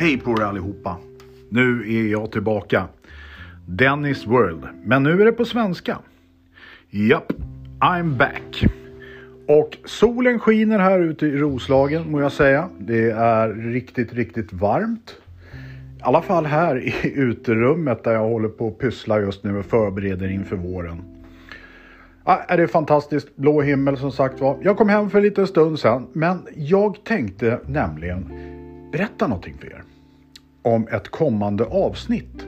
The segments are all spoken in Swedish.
Hej på er allihopa! Nu är jag tillbaka. Dennis World. Men nu är det på svenska. Japp, I'm back. Och solen skiner här ute i Roslagen må jag säga. Det är riktigt, riktigt varmt. I alla fall här i uterummet där jag håller på att pyssla just nu och förbereder inför våren. Ja, är det fantastiskt. Blå himmel som sagt var. Jag kom hem för en liten stund sedan, men jag tänkte nämligen berätta någonting för er om ett kommande avsnitt.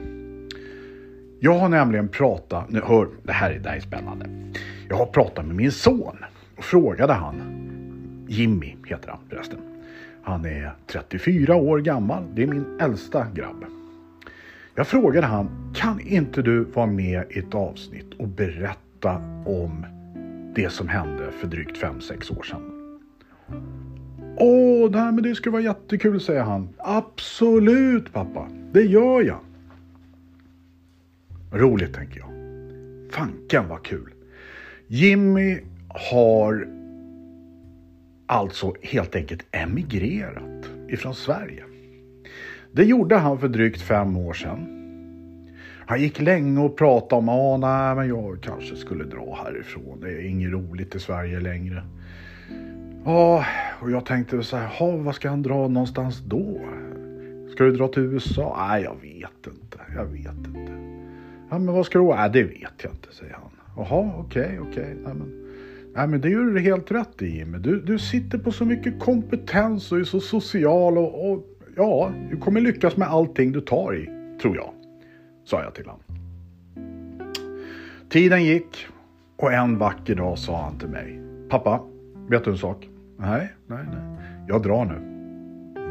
Jag har nämligen pratat, nu hör, det här, det här är spännande. Jag har pratat med min son och frågade han, Jimmy heter han förresten. Han är 34 år gammal, det är min äldsta grabb. Jag frågade han, kan inte du vara med i ett avsnitt och berätta om det som hände för drygt 5-6 år sedan? Åh, nej, men det skulle vara jättekul, säger han. Absolut pappa, det gör jag. Roligt tänker jag. Fanken vad kul. Jimmy har alltså helt enkelt emigrerat ifrån Sverige. Det gjorde han för drygt fem år sedan. Han gick länge och pratade om att ah, men jag kanske skulle dra härifrån. Det är inget roligt i Sverige längre. Ja, och jag tänkte så här, vad ska han dra någonstans då? Ska du dra till USA? Nej, jag vet inte. Jag vet inte. Ja, men vad ska du? Nej, det vet jag inte, säger han. Jaha, okej, okay, okej. Okay. Nej, men, nej, men det gör du helt rätt i, Jimmy. Du, du sitter på så mycket kompetens och är så social och, och ja, du kommer lyckas med allting du tar i, tror jag. Sa jag till honom. Tiden gick och en vacker dag sa han till mig. Pappa, vet du en sak? Nej, nej, nej. Jag drar nu.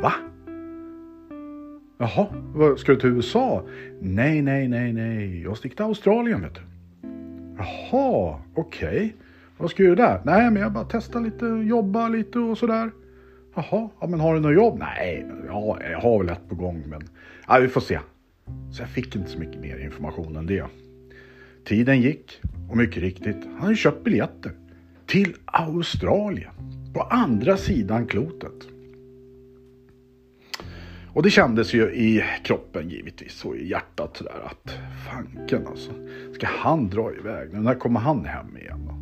Va? Jaha, ska du till USA? Nej, nej, nej, nej. Jag sticker till Australien vet du. Jaha, okej. Okay. Vad ska du göra där? Nej, men jag bara testar lite, jobba lite och sådär. Jaha, ja, men har du något jobb? Nej, ja, jag har väl ett på gång, men ja, vi får se. Så jag fick inte så mycket mer information än det. Tiden gick och mycket riktigt, han har ju köpt biljetter till Australien på andra sidan klotet. Och det kändes ju i kroppen givetvis och i hjärtat sådär att fanken alltså. Ska han dra iväg nu? När kommer han hem igen då?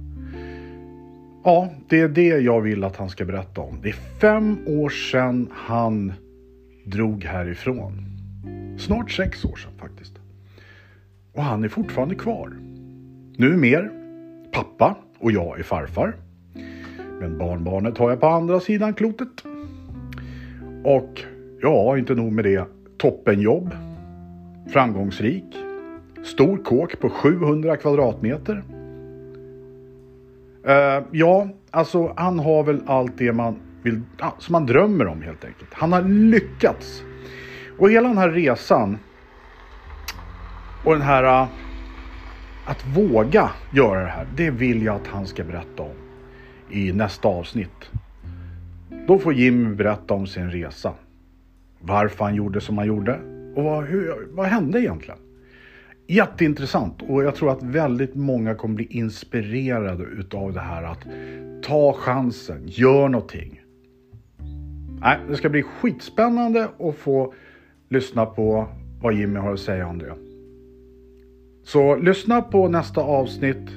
Ja, det är det jag vill att han ska berätta om. Det är fem år sedan han drog härifrån. Snart sex år sedan faktiskt. Och han är fortfarande kvar. Nu mer pappa och jag är farfar. Men barnbarnet har jag på andra sidan klotet. Och ja, inte nog med det. Toppenjobb. Framgångsrik. Stor kåk på 700 kvadratmeter. Uh, ja, alltså han har väl allt det man vill, som man drömmer om helt enkelt. Han har lyckats. Och hela den här resan och den här uh, att våga göra det här, det vill jag att han ska berätta om i nästa avsnitt. Då får Jim berätta om sin resa. Varför han gjorde som han gjorde och vad, hur, vad hände egentligen? Jätteintressant och jag tror att väldigt många kommer bli inspirerade utav det här att ta chansen, gör någonting. Nej, det ska bli skitspännande att få lyssna på vad Jimmy har att säga om det. Så lyssna på nästa avsnitt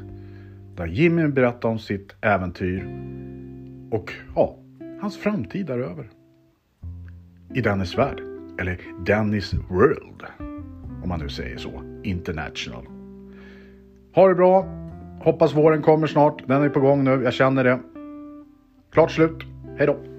där Jimmy berättar om sitt äventyr och ja, hans framtid däröver. I Dennis värld, eller Dennis World, om man nu säger så, international. Ha det bra, hoppas våren kommer snart, den är på gång nu, jag känner det. Klart slut, hej då!